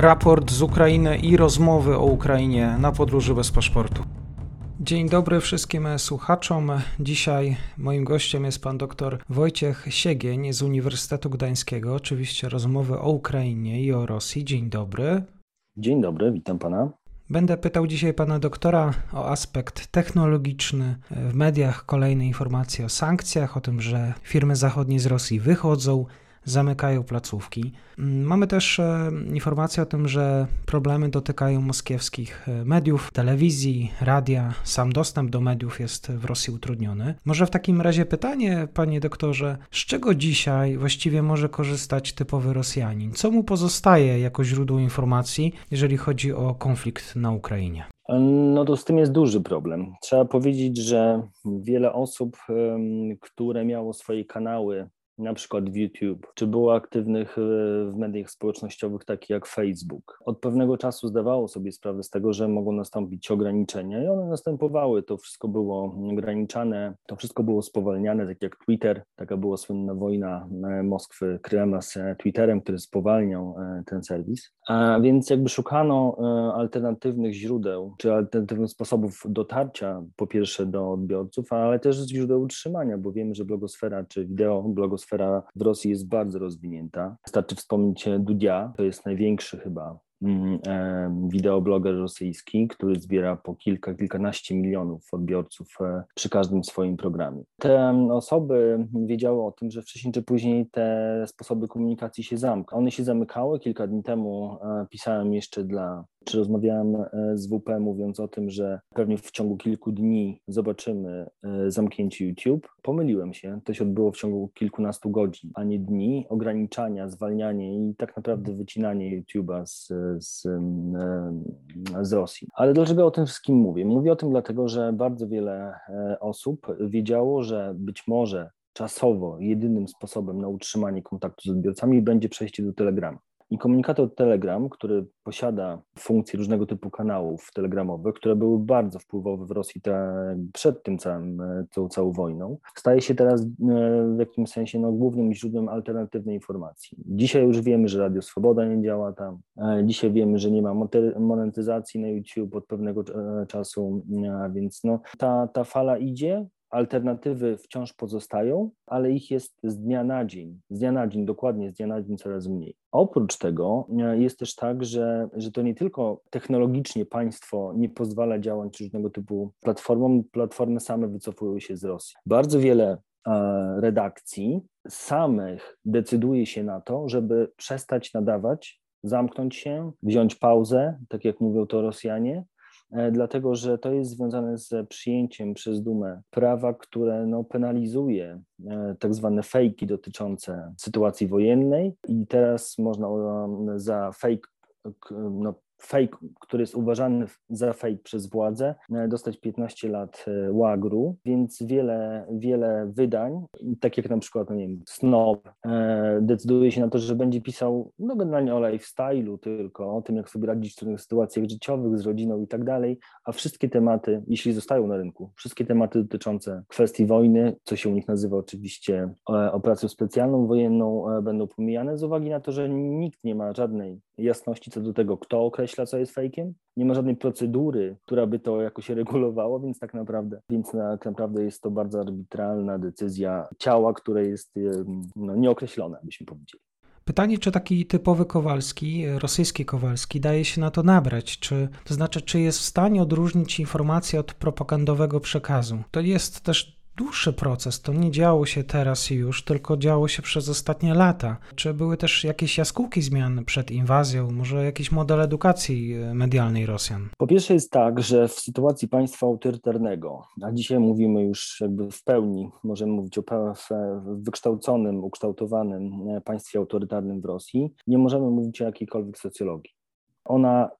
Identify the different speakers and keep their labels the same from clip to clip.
Speaker 1: raport z Ukrainy i rozmowy o Ukrainie na podróży bez paszportu. Dzień dobry wszystkim słuchaczom. Dzisiaj moim gościem jest pan dr Wojciech Siegień z Uniwersytetu Gdańskiego. Oczywiście rozmowy o Ukrainie i o Rosji. Dzień dobry.
Speaker 2: Dzień dobry, witam pana.
Speaker 1: Będę pytał dzisiaj pana doktora o aspekt technologiczny. W mediach kolejne informacje o sankcjach, o tym, że firmy zachodnie z Rosji wychodzą zamykają placówki. Mm, mamy też e, informacje o tym, że problemy dotykają moskiewskich e, mediów, telewizji, radia. Sam dostęp do mediów jest w Rosji utrudniony. Może w takim razie pytanie, panie doktorze, z czego dzisiaj właściwie może korzystać typowy Rosjanin? Co mu pozostaje jako źródło informacji, jeżeli chodzi o konflikt na Ukrainie?
Speaker 2: No to z tym jest duży problem. Trzeba powiedzieć, że wiele osób, które miało swoje kanały na przykład w YouTube, czy było aktywnych e, w mediach społecznościowych takich jak Facebook. Od pewnego czasu zdawało sobie sprawę z tego, że mogą nastąpić ograniczenia i one następowały. To wszystko było ograniczane, to wszystko było spowalniane, tak jak Twitter. Taka była słynna wojna e, Moskwy, Kremla z e, Twitterem, który spowalniał ten serwis. A więc jakby szukano alternatywnych źródeł, czy alternatywnych sposobów dotarcia po pierwsze do odbiorców, ale też źródeł utrzymania, bo wiemy, że blogosfera czy wideo, blogosfera sfera w Rosji jest bardzo rozwinięta. Wystarczy wspomnieć Dudia, to jest największy chyba wideobloger rosyjski, który zbiera po kilka, kilkanaście milionów odbiorców e, przy każdym swoim programie. Te osoby wiedziały o tym, że wcześniej czy później te sposoby komunikacji się zamkną. One się zamykały. Kilka dni temu e, pisałem jeszcze dla czy rozmawiałem e, z WP mówiąc o tym, że pewnie w ciągu kilku dni zobaczymy zamknięcie YouTube. Pomyliłem się, to się odbyło w ciągu kilkunastu godzin, a nie dni, ograniczania, zwalnianie i tak naprawdę wycinanie YouTube'a z, z, e, z Rosji. Ale dlaczego o tym wszystkim mówię? Mówię o tym dlatego, że bardzo wiele osób wiedziało, że być może czasowo jedynym sposobem na utrzymanie kontaktu z odbiorcami będzie przejście do Telegrama. I komunikator Telegram, który posiada funkcje różnego typu kanałów telegramowych, które były bardzo wpływowe w Rosji te, przed tym całym, tą całą wojną, staje się teraz e, w jakimś sensie no, głównym źródłem alternatywnej informacji. Dzisiaj już wiemy, że Radio Swoboda nie działa tam. E, dzisiaj wiemy, że nie ma monetyzacji na YouTube od pewnego e, czasu, więc no, ta, ta fala idzie, Alternatywy wciąż pozostają, ale ich jest z dnia na dzień, z dnia na dzień, dokładnie z dnia na dzień coraz mniej. Oprócz tego e, jest też tak, że, że to nie tylko technologicznie państwo nie pozwala działać różnego typu platformom, platformy same wycofują się z Rosji. Bardzo wiele e, redakcji samych decyduje się na to, żeby przestać nadawać, zamknąć się, wziąć pauzę, tak jak mówią to Rosjanie, dlatego że to jest związane z przyjęciem przez Dumę prawa, które no, penalizuje e, tak zwane fejki dotyczące sytuacji wojennej. I teraz można za fake no, fake, który jest uważany za fake przez władzę, e, dostać 15 lat e, łagru, więc wiele, wiele wydań, tak jak na przykład, no nie wiem, Snob, e, decyduje się na to, że będzie pisał no generalnie o lifestyle'u tylko, o tym, jak sobie radzić w trudnych sytuacjach życiowych, z rodziną i tak dalej, a wszystkie tematy, jeśli zostają na rynku, wszystkie tematy dotyczące kwestii wojny, co się u nich nazywa oczywiście operacją specjalną wojenną, będą pomijane z uwagi na to, że nikt nie ma żadnej jasności co do tego, kto określa, co jest fejkiem. Nie ma żadnej procedury, która by to jakoś regulowała, więc tak naprawdę, więc tak naprawdę jest to bardzo arbitralna decyzja ciała, które jest no, nieokreślone, byśmy powiedzieli.
Speaker 1: Pytanie, czy taki typowy Kowalski, rosyjski Kowalski, daje się na to nabrać? Czy, to znaczy, czy jest w stanie odróżnić informację od propagandowego przekazu? To jest też dłuższy proces. To nie działo się teraz już, tylko działo się przez ostatnie lata. Czy były też jakieś jaskółki zmian przed inwazją, może jakiś model edukacji e, medialnej Rosjan?
Speaker 2: Po pierwsze jest tak, że w sytuacji państwa autorytarnego, a dzisiaj mówimy już jakby w pełni, możemy mówić o wykształconym, ukształtowanym e, państwie autorytarnym w Rosji, nie możemy mówić o jakiejkolwiek socjologii ona e,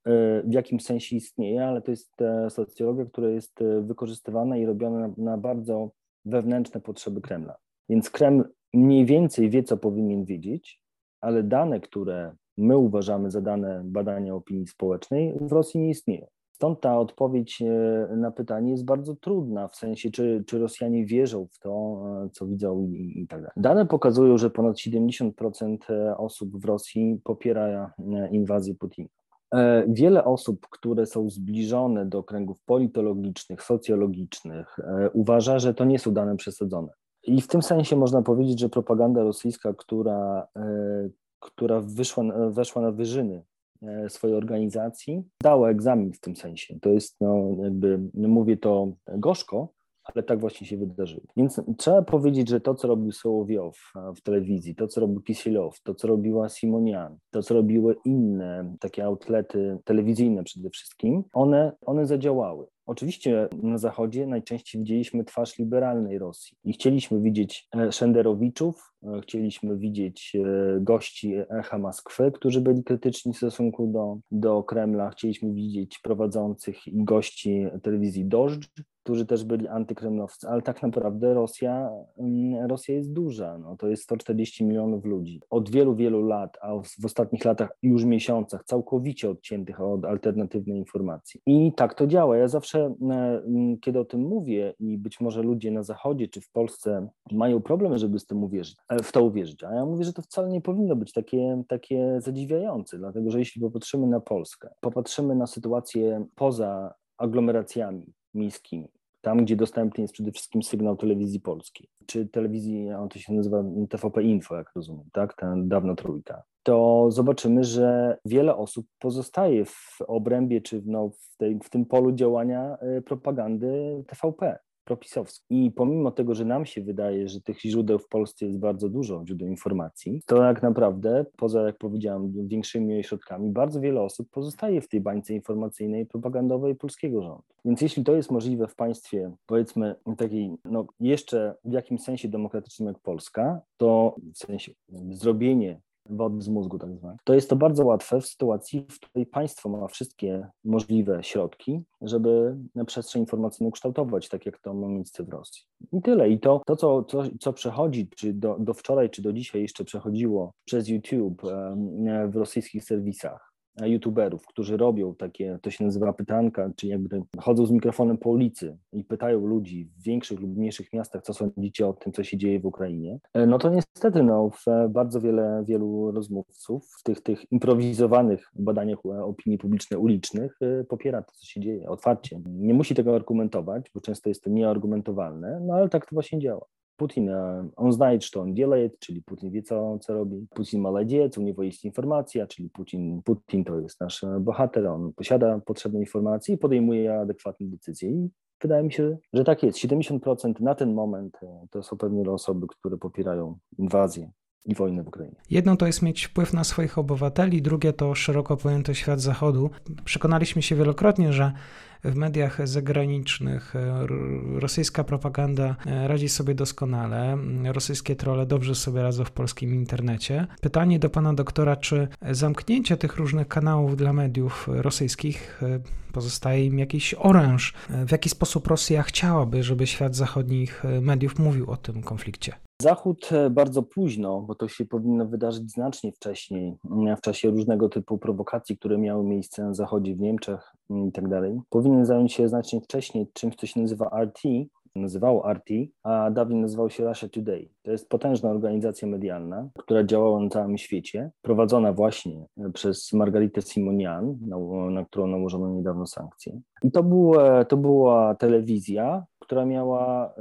Speaker 2: w jakimś sensie istnieje, ale to jest socjologia, która jest wykorzystywana i robiona na bardzo wewnętrzne potrzeby Kremla. Więc Kreml mniej więcej wie, co powinien wiedzieć, ale dane, które my uważamy za dane badania opinii społecznej, w Rosji nie istnieją. Stąd ta odpowiedź e, na pytanie jest bardzo trudna, w sensie, czy, czy Rosjanie wierzą w to, e, co widzą i, i tak dalej. Dane pokazują, że ponad 70% osób w Rosji popiera inwazję Putina. Wiele osób, które są zbliżone do kręgów politologicznych, socjologicznych, uważa, że to nie są dane przesadzone. I w tym sensie można powiedzieć, że propaganda rosyjska, która, która wyszła, weszła na wyżyny E, swojej organizacji, dało egzamin w tym sensie. To jest, no, jakby, mówię to gorzko, ale tak właśnie się wydarzyło. Więc trzeba powiedzieć, że to, co robił Sołowiow w telewizji, to, co robił Kisielow, to, co robiła Simonian, to, co robiły inne takie outlety telewizyjne przede wszystkim, one, one zadziałały. Oczywiście na Zachodzie najczęściej widzieliśmy twarz liberalnej Rosji i chcieliśmy widzieć e, Szenderowiczów, e, chcieliśmy widzieć e, gości Echa Moskwy, którzy byli krytyczni w stosunku do, do Kremla, chcieliśmy widzieć prowadzących i gości telewizji Dożdż, którzy też byli antykremlowscy, ale tak naprawdę Rosja, mm, Rosja jest duża, no, to jest 140 milionów ludzi. Od wielu, wielu lat, a w ostatnich latach już miesiącach całkowicie odciętych od alternatywnej informacji. I tak to działa. Ja zawsze, e, mm, kiedy o tym mówię i być może ludzie na Zachodzie czy w Polsce mają problem, żeby z tym uwierzyć, e, w to uwierzyć, a ja mówię, że to wcale nie powinno być takie, takie zadziwiające, dlatego że jeśli popatrzymy na Polskę, popatrzymy na sytuację poza aglomeracjami miejskimi, tam, gdzie dostępny jest przede wszystkim sygnał telewizji polskiej, czy telewizji, on to się nazywa TVP Info, jak rozumiem, tak, ta dawna trójka, to zobaczymy, że wiele osób pozostaje w obrębie, czy no, w, tej, w tym polu działania y, propagandy TVP propisowski. I pomimo tego, że nam się wydaje, że tych źródeł w Polsce jest bardzo dużo, źródeł informacji, to tak naprawdę, poza, jak powiedziałem, większymi środkami, bardzo wiele osób pozostaje w tej bańce informacyjnej, propagandowej polskiego rządu. Więc jeśli to jest możliwe w państwie, powiedzmy, takiej, no, jeszcze w jakimś sensie demokratycznym jak Polska, to w sensie zrobienie wody z mózgu tak zwane. To jest to bardzo łatwe w sytuacji, w której państwo ma wszystkie możliwe środki, żeby przestrzeń informacyjną kształtować, tak jak to ma miejsce w Rosji. I tyle. I to, to co, co, co przechodzi, czy do, do wczoraj, czy do dzisiaj jeszcze przechodziło przez YouTube w rosyjskich serwisach, youtuberów, którzy robią takie, to się nazywa pytanka, czy jakby chodzą z mikrofonem po ulicy i pytają ludzi w większych lub mniejszych miastach, co sądzicie o tym, co się dzieje w Ukrainie, e, no to niestety no, e, bardzo wiele, wielu rozmówców w tych, tych improwizowanych badaniach e, opinii publicznej ulicznych popiera to, co się dzieje otwarcie. Nie musi tego argumentować, bo często jest to nieargumentowalne, no ale tak to właśnie działa. Putin, on знает, что он делает, czyli Putin wie, co, co robi. Putin молодец, u niego jest informacja, czyli Putin, Putin to jest nasz bohater, on posiada potrzebne informacje i podejmuje adekwatne decyzje. I wydaje mi się, że tak jest. 70% na ten moment e, to są pewnie osoby, które popierają inwazję i wojnę w Ukrainie.
Speaker 1: Jedno to jest mieć wpływ na swoich obywateli, drugie to szeroko pojęty świat zachodu. Przekonaliśmy się wielokrotnie, że w mediach zagranicznych e, rosyjska propaganda e, radzi sobie doskonale, rosyjskie trole dobrze sobie radzą w polskim internecie. Pytanie do pana doktora, czy zamknięcie tych różnych kanałów dla mediów rosyjskich e, pozostaje im jakiś oręż? W jaki sposób Rosja chciałaby, żeby świat zachodnich mediów mówił o tym konflikcie?
Speaker 2: Zachód bardzo późno, bo to się powinno wydarzyć znacznie wcześniej, w czasie różnego typu prowokacji, które miały miejsce na Zachodzie, w Niemczech i tak dalej, powinien zająć się znacznie wcześniej czymś, co się nazywa RT, nazywało RT, a dawniej nazywał się Russia Today. To jest potężna organizacja medialna, która działała na całym świecie, prowadzona właśnie przez Margaritę Simonian, na, na którą nałożono niedawno sankcje. I to, było, to była telewizja, która miała e,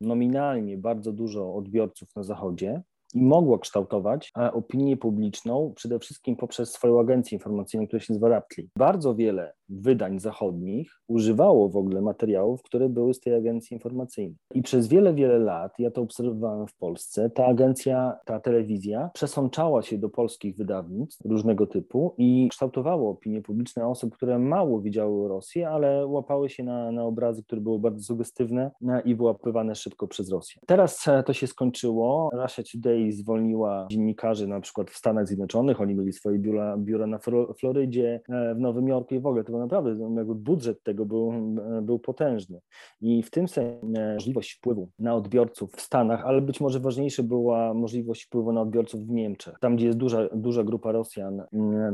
Speaker 2: nominalnie bardzo dużo odbiorców na Zachodzie, i mogła kształtować opinię publiczną przede wszystkim poprzez swoją agencję informacyjną, która się nazywa Raptly. Bardzo wiele wydań zachodnich używało w ogóle materiałów, które były z tej agencji informacyjnej. I przez wiele, wiele lat, ja to obserwowałem w Polsce, ta agencja, ta telewizja przesączała się do polskich wydawnictw różnego typu i kształtowało opinię publiczną osób, które mało widziały o Rosji, ale łapały się na, na obrazy, które były bardzo sugestywne i wyłapywane szybko przez Rosję. Teraz e, to się skończyło. Russia Today zwolniła dziennikarzy na przykład w Stanach Zjednoczonych, oni mieli swoje biura, biura na Florydzie, e, w Nowym Jorku i w ogóle to to naprawdę no, jakby budżet tego był, był potężny. I w tym sensie możliwość wpływu na odbiorców w Stanach, ale być może ważniejsza była możliwość wpływu na odbiorców w Niemczech, tam gdzie jest duża, duża grupa Rosjan,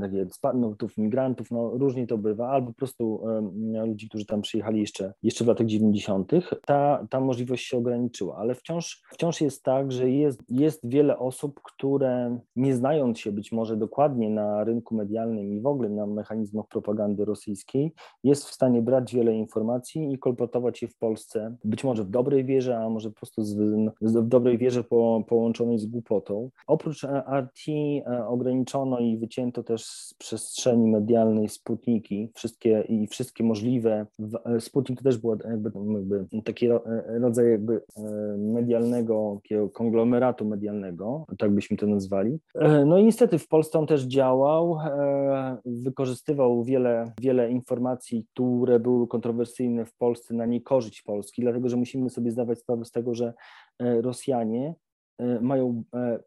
Speaker 2: takich ekspatriatów, migrantów, no różnie to bywa, albo po prostu ludzi, którzy tam przyjechali jeszcze, jeszcze w latach 90., ta, ta możliwość się ograniczyła, ale wciąż, wciąż jest tak, że jest, jest wiele osób, które nie znając się być może dokładnie na rynku medialnym i w ogóle na mechanizmach propagandy rosyjskiej, jest w stanie brać wiele informacji i kolportować je w Polsce, być może w dobrej wierze, a może po prostu z, w dobrej wierze po, połączonej z głupotą. Oprócz e, RT e, ograniczono i wycięto też z przestrzeni medialnej Sputniki, wszystkie i wszystkie możliwe, Sputnik to też był jakby, jakby taki rodzaj jakby e, medialnego, takiego konglomeratu medialnego, tak byśmy to nazwali. No i niestety w Polsce on też działał, wykorzystywał wiele, wiele informacji, które były kontrowersyjne w Polsce na niekorzyść Polski, dlatego że musimy sobie zdawać sprawę z tego, że Rosjanie E, mają e,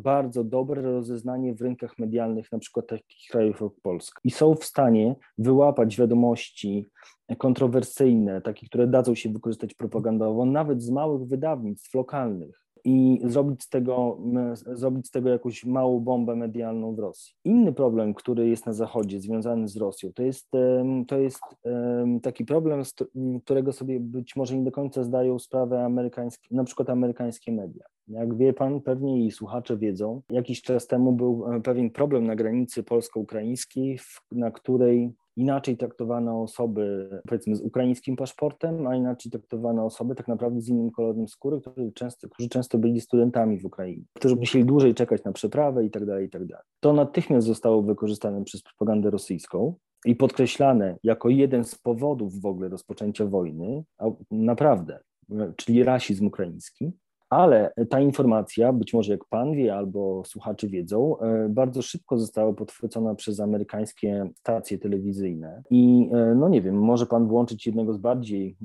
Speaker 2: bardzo dobre rozeznanie w rynkach medialnych, na przykład takich krajów jak Polska, i są w stanie wyłapać wiadomości kontrowersyjne, takie, które dadzą się wykorzystać propagandowo, nawet z małych wydawnictw lokalnych i zrobić z tego, zrobić z tego jakąś małą bombę medialną w Rosji. Inny problem, który jest na Zachodzie związany z Rosją, to jest, to jest taki problem, z którego sobie być może nie do końca zdają sprawę amerykańskie, na przykład amerykańskie media. Jak wie pan, pewnie i słuchacze wiedzą, jakiś czas temu był e, pewien problem na granicy polsko-ukraińskiej, na której inaczej traktowano osoby, powiedzmy, z ukraińskim paszportem, a inaczej traktowano osoby tak naprawdę z innym kolorem skóry, którzy często, którzy często byli studentami w Ukrainie, którzy musieli dłużej czekać na przeprawę i tak dalej, i tak. To natychmiast zostało wykorzystane przez propagandę rosyjską i podkreślane jako jeden z powodów w ogóle rozpoczęcia wojny, a naprawdę, czyli rasizm ukraiński, ale ta informacja, być może jak pan wie albo słuchacze wiedzą, e, bardzo szybko została podchwycona przez amerykańskie stacje telewizyjne. I e, no nie wiem, może pan włączyć jednego z bardziej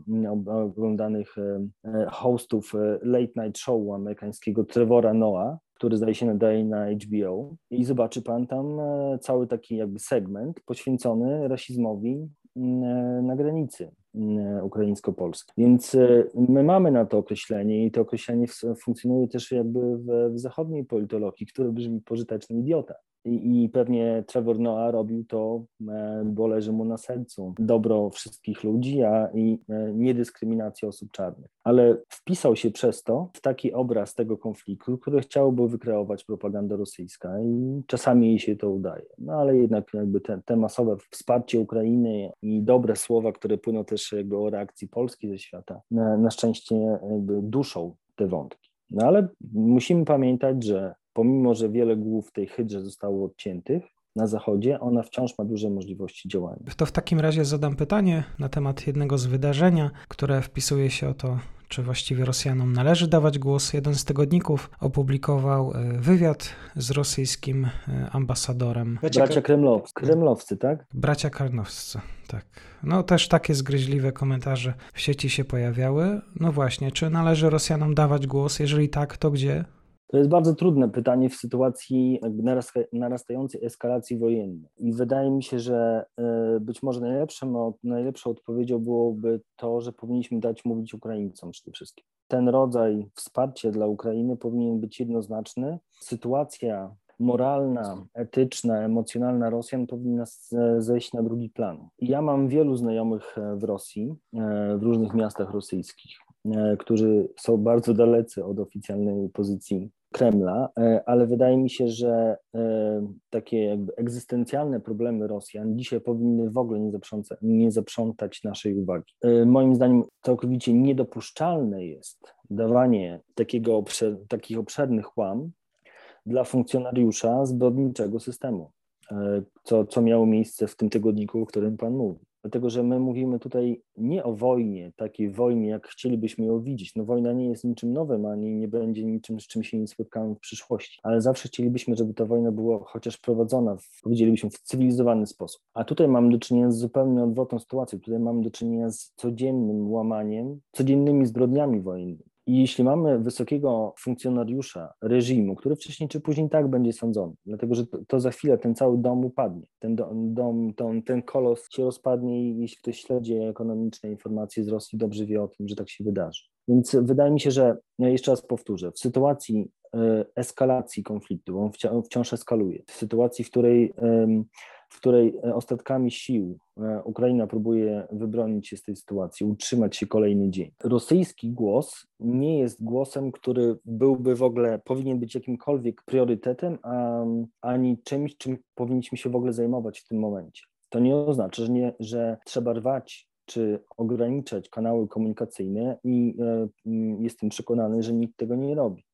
Speaker 2: oglądanych e, hostów late night show amerykańskiego, Trevora Noah, który zdaje się nadaje na HBO i zobaczy pan tam cały taki jakby segment poświęcony rasizmowi na granicy. E, ukraińsko-polskie. Więc e, my mamy na to określenie i to określenie funkcjonuje też jakby w, w zachodniej politologii, które brzmi pożyteczny idiota. I, I, pewnie Trevor Noah robił to, e, bo leży mu na sercu dobro wszystkich ludzi, a i niedyskryminacja osób czarnych. Ale wpisał się przez to w taki obraz tego konfliktu, który chciałby wykreować propaganda rosyjska i czasami jej się to udaje. No ale jednak jakby te, te masowe wsparcie Ukrainy i dobre słowa, które płyną też też jakby o reakcji Polski ze świata, na, na szczęście jakby duszą te wątki. No ale musimy pamiętać, że pomimo, że wiele głów tej hydrze zostało odciętych, na Zachodzie, ona wciąż ma duże możliwości działania.
Speaker 1: To w takim razie zadam pytanie na temat jednego z wydarzenia, które wpisuje się o to czy właściwie Rosjanom należy dawać głos. Jeden z tygodników opublikował e, wywiad z rosyjskim e, ambasadorem.
Speaker 2: Bracia, Bracia kremlowscy, kremlowscy, tak?
Speaker 1: Bracia kremlowscy, tak. No też takie zgryźliwe komentarze w sieci się pojawiały. No właśnie, czy należy Rosjanom dawać głos? Jeżeli tak, to gdzie?
Speaker 2: To jest bardzo trudne pytanie w sytuacji narastającej eskalacji wojennej. I wydaje mi się, że e, być może najlepszą, najlepszą odpowiedzią byłoby to, że powinniśmy dać mówić Ukraińcom przede wszystkim. Ten rodzaj wsparcia dla Ukrainy powinien być jednoznaczny. Sytuacja moralna, etyczna, emocjonalna Rosjan powinna zejść na drugi plan. Ja mam wielu znajomych e, w Rosji, e, w różnych miastach rosyjskich którzy są bardzo dalecy od oficjalnej pozycji Kremla, e, ale wydaje mi się, że e, takie jakby egzystencjalne problemy Rosjan dzisiaj powinny w ogóle nie, zaprzątać, nie zaprzątać naszej uwagi. E, moim zdaniem całkowicie niedopuszczalne jest dawanie takiego takich obszernych łam dla funkcjonariusza zbrodniczego systemu, co, co miało miejsce w tym tygodniku, o którym Pan mówi dlatego że my mówimy tutaj nie o wojnie, takiej wojnie, jak chcielibyśmy ją widzieć. No wojna nie jest niczym nowym, ani nie będzie niczym, z czym się nie spotkamy w przyszłości, ale zawsze chcielibyśmy, żeby ta wojna była chociaż prowadzona, w, powiedzielibyśmy, w cywilizowany sposób. A tutaj mamy do czynienia z zupełnie odwrotną sytuacją. Tutaj mamy do czynienia z codziennym łamaniem, codziennymi zbrodniami wojennymi. I jeśli mamy wysokiego funkcjonariusza reżimu, który wcześniej czy później tak będzie sądzony, dlatego że to, to za chwilę ten cały dom upadnie, ten dom, dom ten, ten kolos się rozpadnie i jeśli ktoś śledzi ekonomiczne informacje z Rosji, dobrze wie o tym, że tak się wydarzy. Więc wydaje mi się, że ja jeszcze raz powtórzę, w sytuacji e, eskalacji konfliktu, on wciąż eskaluje, w sytuacji, w której w której e, ostatkami sił e, Ukraina próbuje wybronić się z tej sytuacji, utrzymać się kolejny dzień. Rosyjski głos nie jest głosem, który byłby w ogóle, powinien być jakimkolwiek priorytetem, a, ani czymś, czym powinniśmy się w ogóle zajmować w tym momencie. To nie oznacza, że, nie, że trzeba rwać czy ograniczać kanały komunikacyjne i e, jestem przekonany, że nikt tego nie robi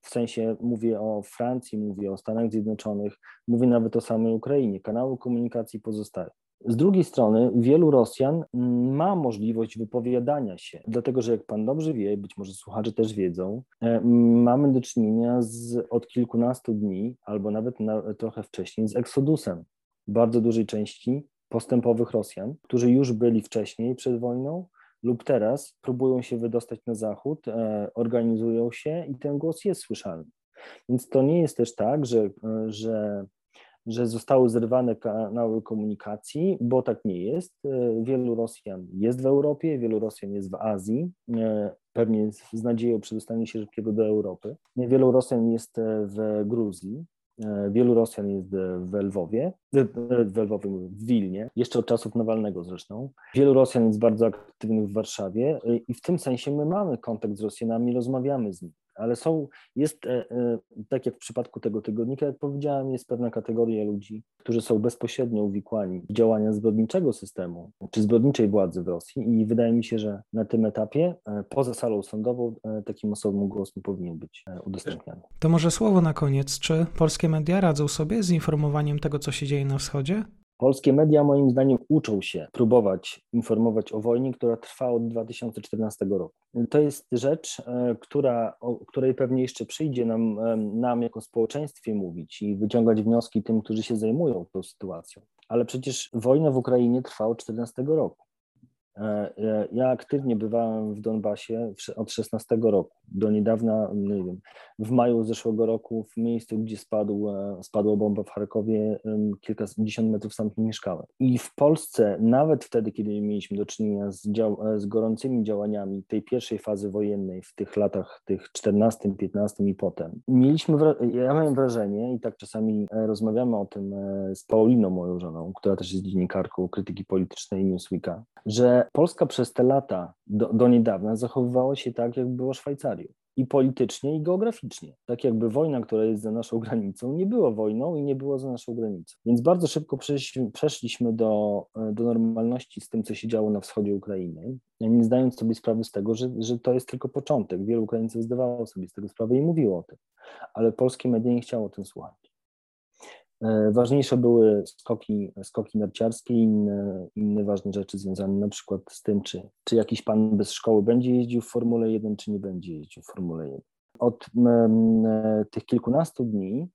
Speaker 2: w sensie mówię o Francji, mówię o Stanach Zjednoczonych, mówię nawet o samej Ukrainie. Kanały komunikacji pozostają. Z drugiej strony, wielu Rosjan ma możliwość wypowiadania się, dlatego że jak pan dobrze wie, być może słuchacze też wiedzą, e, mamy do czynienia z, od kilkunastu dni, albo nawet na, trochę wcześniej, z eksodusem bardzo dużej części postępowych Rosjan, którzy już byli wcześniej przed wojną, lub teraz próbują się wydostać na zachód, e, organizują się i ten głos jest słyszalny. Więc to nie jest też tak, że, e, że, że zostały zrywane kanały komunikacji, bo tak nie jest. E, wielu Rosjan jest w Europie, wielu Rosjan jest w Azji, pewnie z nadzieją przedostanie się szybkiego do Europy. Wielu Rosjan jest w Gruzji, wielu Rosjan jest w Lwowie, w Lwowie, w Wilnie, jeszcze od czasów Nawalnego zresztą. Wielu Rosjan jest bardzo aktywnych w Warszawie e, i w tym sensie my mamy kontakt z Rosjanami, rozmawiamy z nimi ale są, jest, e, e, tak jak w przypadku tego tygodnika, jak powiedziałem, jest pewna kategoria ludzi, którzy są bezpośrednio uwikłani w działania zbrodniczego systemu czy zbrodniczej władzy w Rosji i wydaje mi się, że na tym etapie, e, poza salą sądową, takim osobom głos nie powinien być udostępniany.
Speaker 1: To może słowo na koniec. Czy polskie media radzą sobie z informowaniem tego, co się dzieje na wschodzie?
Speaker 2: Polskie media moim zdaniem uczą się próbować informować o wojnie, która trwa od 2014 roku. To jest rzecz, e, która, o której pewnie jeszcze przyjdzie nam, e, nam jako społeczeństwie mówić i wyciągać wnioski tym, którzy się zajmują tą sytuacją. Ale przecież wojna w Ukrainie trwa od 2014 roku. E, e, ja aktywnie bywałem w Donbasie od 16 roku. Do niedawna, nie wiem, w maju zeszłego roku, w miejscu, gdzie spadł, e, spadła bomba w Charkowie, kilkadziesiąt metrów stamtąd mieszkałem. I w Polsce, nawet wtedy, kiedy mieliśmy do czynienia z, dział, z gorącymi działaniami tej pierwszej fazy wojennej, w tych latach, tych 14, 15 i potem, mieliśmy, ja miałem wrażenie, i tak czasami rozmawiamy o tym z Pauliną, moją żoną, która też jest dziennikarką krytyki politycznej Newsweeka, że Polska przez te lata do, do niedawna zachowywała się tak, jakby była Szwajcarią. I politycznie, i geograficznie. Tak jakby wojna, która jest za naszą granicą, nie była wojną i nie była za naszą granicą. Więc bardzo szybko przeszliśmy, przeszliśmy do, do normalności z tym, co się działo na wschodzie Ukrainy, nie zdając sobie sprawy z tego, że, że to jest tylko początek. Wielu Ukraińców zdawało sobie z tego sprawę i mówiło o tym. Ale polskie media nie chciało o tym słuchać. E, ważniejsze były skoki, skoki narciarskie i inne, inne ważne rzeczy związane na przykład z tym, czy, czy jakiś pan bez szkoły będzie jeździł w Formule 1, czy nie będzie jeździł w Formule 1. Od e, tych kilkunastu dni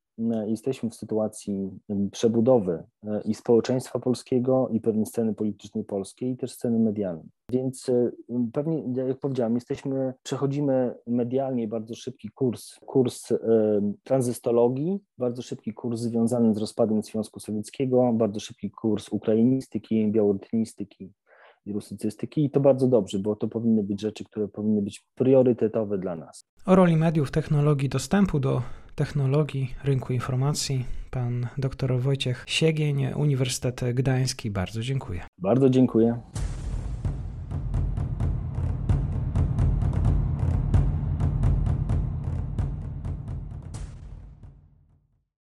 Speaker 2: jesteśmy w sytuacji przebudowy e, i społeczeństwa polskiego, i pewnej sceny politycznej polskiej, i też sceny medialnej. Więc e, pewnie, jak powiedziałem, jesteśmy, przechodzimy medialnie bardzo szybki kurs, kurs tranzystologii, bardzo szybki kurs związany z rozpadem Związku Sowieckiego, bardzo szybki kurs ukrainistyki, białorutynistyki i rusycystyki i to bardzo dobrze, bo to powinny być rzeczy, które powinny być priorytetowe dla nas.
Speaker 1: O roli mediów, technologii, dostępu do technologii, rynku informacji, pan dr Wojciech Siegień, Uniwersytet Gdański. Bardzo dziękuję.
Speaker 2: Bardzo dziękuję.